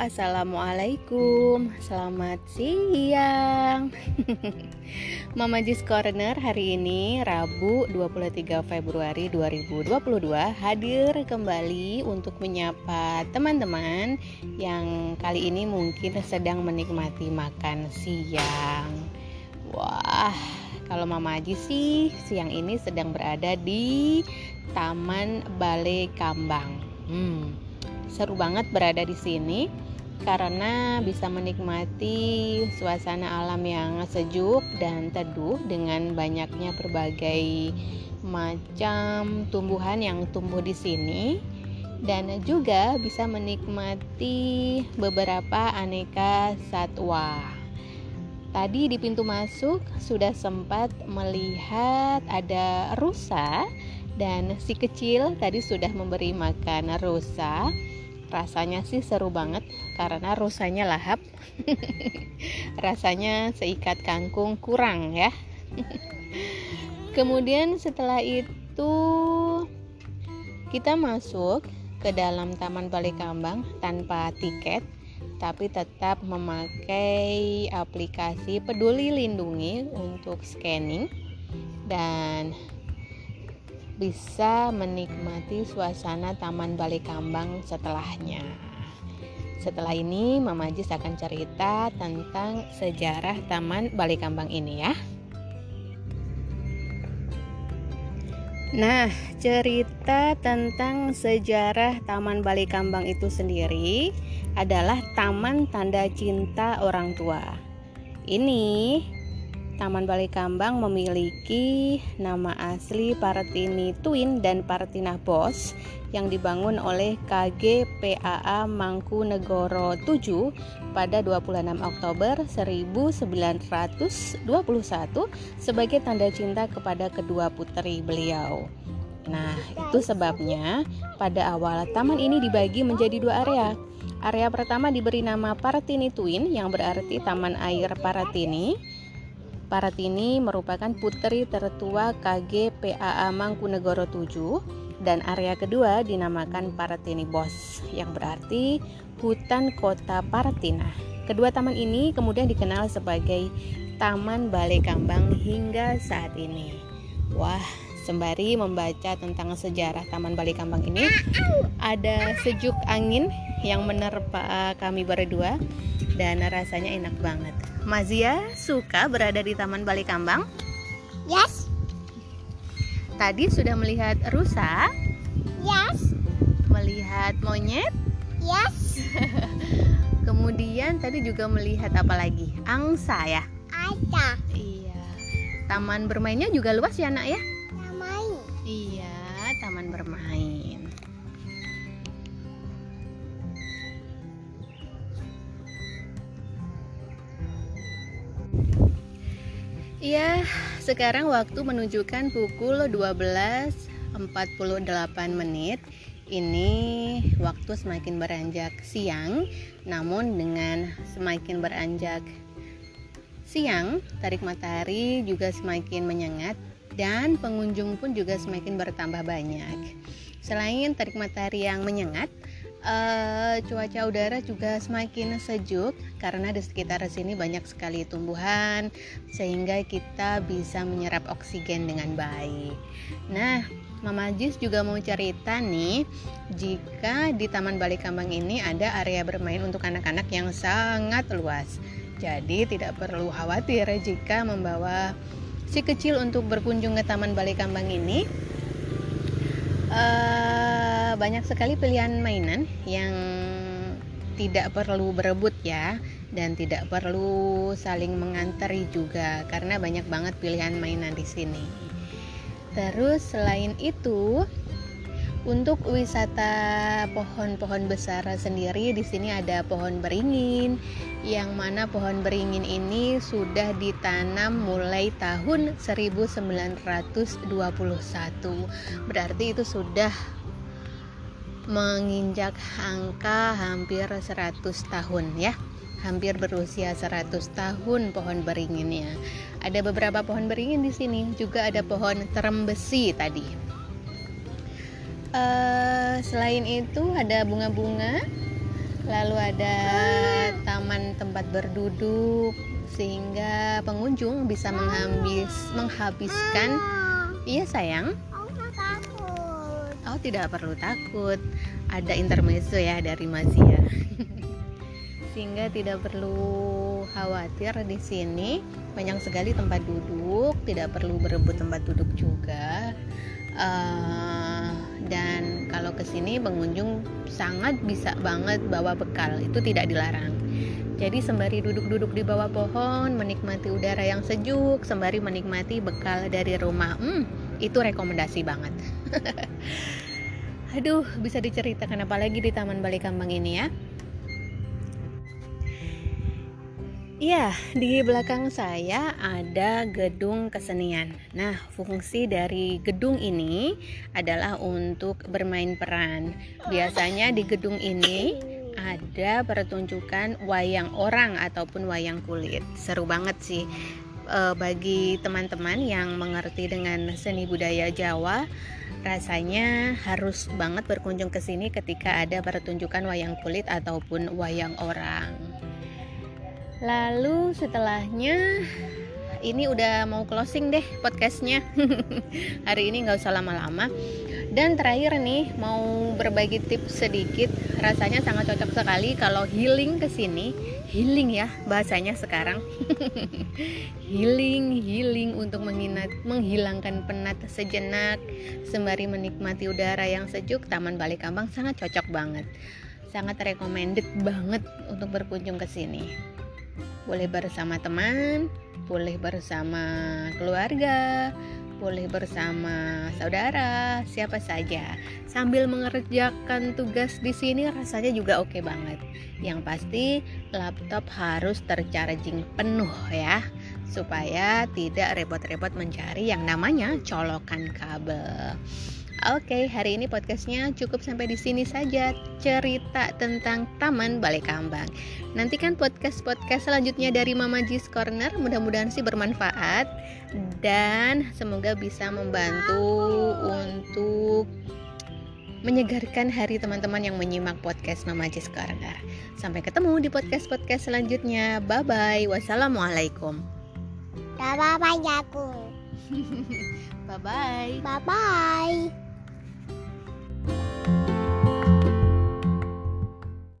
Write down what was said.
assalamualaikum, selamat siang. Mama Jis Corner hari ini Rabu 23 Februari 2022 hadir kembali untuk menyapa teman-teman yang kali ini mungkin sedang menikmati makan siang. Wah, kalau Mama Aji sih siang ini sedang berada di Taman Balai Kambang. Hmm, seru banget berada di sini karena bisa menikmati suasana alam yang sejuk dan teduh dengan banyaknya berbagai macam tumbuhan yang tumbuh di sini dan juga bisa menikmati beberapa aneka satwa. Tadi di pintu masuk sudah sempat melihat ada rusa dan si kecil tadi sudah memberi makan rusa. Rasanya sih seru banget karena rusanya lahap. Rasanya seikat kangkung kurang ya. Kemudian setelah itu kita masuk ke dalam Taman Balai Kambang tanpa tiket tapi tetap memakai aplikasi Peduli Lindungi untuk scanning dan bisa menikmati suasana Taman Balai Kambang setelahnya. Setelah ini Mama Jis akan cerita tentang sejarah Taman Balai Kambang ini ya. Nah, cerita tentang sejarah Taman Balai Kambang itu sendiri adalah taman tanda cinta orang tua. Ini Taman Balai Kambang memiliki nama asli Partini Twin dan Partina Bos yang dibangun oleh KGPAA Mangkunegoro 7 pada 26 Oktober 1921 sebagai tanda cinta kepada kedua putri beliau. Nah, itu sebabnya pada awal taman ini dibagi menjadi dua area. Area pertama diberi nama Paratini Twin yang berarti Taman Air Paratini Paratini merupakan putri tertua KG PAA Mangkunegoro 7 dan area kedua dinamakan Paratini Bos yang berarti hutan kota Paratina. Kedua taman ini kemudian dikenal sebagai Taman Balai Kambang hingga saat ini. Wah, sembari membaca tentang sejarah Taman Balai Kambang ini, ada sejuk angin yang menerpa kami berdua dan rasanya enak banget. Mazia suka berada di Taman Balai Kambang? Yes. Tadi sudah melihat rusa? Yes. Melihat monyet? Yes. Kemudian tadi juga melihat apa lagi? Angsa ya? Ada. Iya. Taman bermainnya juga luas ya, Nak ya? Iya, sekarang waktu menunjukkan pukul 12.48 menit. Ini waktu semakin beranjak siang, namun dengan semakin beranjak siang, tarik matahari juga semakin menyengat dan pengunjung pun juga semakin bertambah banyak. Selain tarik matahari yang menyengat, uh, cuaca udara juga semakin sejuk karena di sekitar sini banyak sekali tumbuhan sehingga kita bisa menyerap oksigen dengan baik. Nah, Mama Jis juga mau cerita nih, jika di Taman Balai Kambang ini ada area bermain untuk anak-anak yang sangat luas. Jadi tidak perlu khawatir jika membawa si kecil untuk berkunjung ke Taman Balai Kambang ini uh, banyak sekali pilihan mainan yang tidak perlu berebut ya dan tidak perlu saling mengantari juga karena banyak banget pilihan mainan di sini. Terus selain itu untuk wisata pohon-pohon besar sendiri di sini ada pohon beringin yang mana pohon beringin ini sudah ditanam mulai tahun 1921. Berarti itu sudah menginjak angka hampir 100 tahun ya hampir berusia 100 tahun pohon beringinnya. Ada beberapa pohon beringin di sini, juga ada pohon terem besi tadi. Uh, selain itu ada bunga-bunga lalu ada taman tempat berduduk sehingga pengunjung bisa menghabis menghabiskan iya sayang. Oh tidak perlu takut. Ada intermezzo ya dari Mazia sehingga tidak perlu khawatir di sini. Banyak sekali tempat duduk tidak perlu berebut tempat duduk juga. Eh, dan kalau ke sini pengunjung sangat bisa banget bawa bekal. Itu tidak dilarang. Jadi sembari duduk-duduk di bawah pohon menikmati udara yang sejuk sembari menikmati bekal dari rumah. Hmm, itu rekomendasi banget Aduh, bisa diceritakan apa lagi di Taman Balai Kambang ini ya? Iya, di belakang saya ada gedung kesenian. Nah, fungsi dari gedung ini adalah untuk bermain peran. Biasanya di gedung ini ada pertunjukan wayang orang ataupun wayang kulit. Seru banget sih. Eh, bagi teman-teman yang mengerti dengan seni budaya Jawa, rasanya harus banget berkunjung ke sini ketika ada pertunjukan wayang kulit ataupun wayang orang. Lalu setelahnya ini udah mau closing deh podcastnya hari ini nggak usah lama-lama dan terakhir nih mau berbagi tips sedikit. Rasanya sangat cocok sekali kalau healing ke sini. Healing ya bahasanya sekarang. Healing healing untuk menginat, menghilangkan penat sejenak. Sembari menikmati udara yang sejuk Taman Balai Kambang sangat cocok banget. Sangat recommended banget untuk berkunjung ke sini. Boleh bersama teman, boleh bersama keluarga, boleh bersama saudara, siapa saja. Sambil mengerjakan tugas di sini rasanya juga oke banget. Yang pasti laptop harus tercharging penuh ya, supaya tidak repot-repot mencari yang namanya colokan kabel. Oke, hari ini podcastnya cukup sampai di sini saja cerita tentang Taman Balai Kambang. Nantikan podcast-podcast selanjutnya dari Mama Jis Corner. Mudah-mudahan sih bermanfaat dan semoga bisa membantu untuk menyegarkan hari teman-teman yang menyimak podcast Mama Jis Corner. Sampai ketemu di podcast-podcast selanjutnya. Bye bye. Wassalamualaikum. Bye bye aku.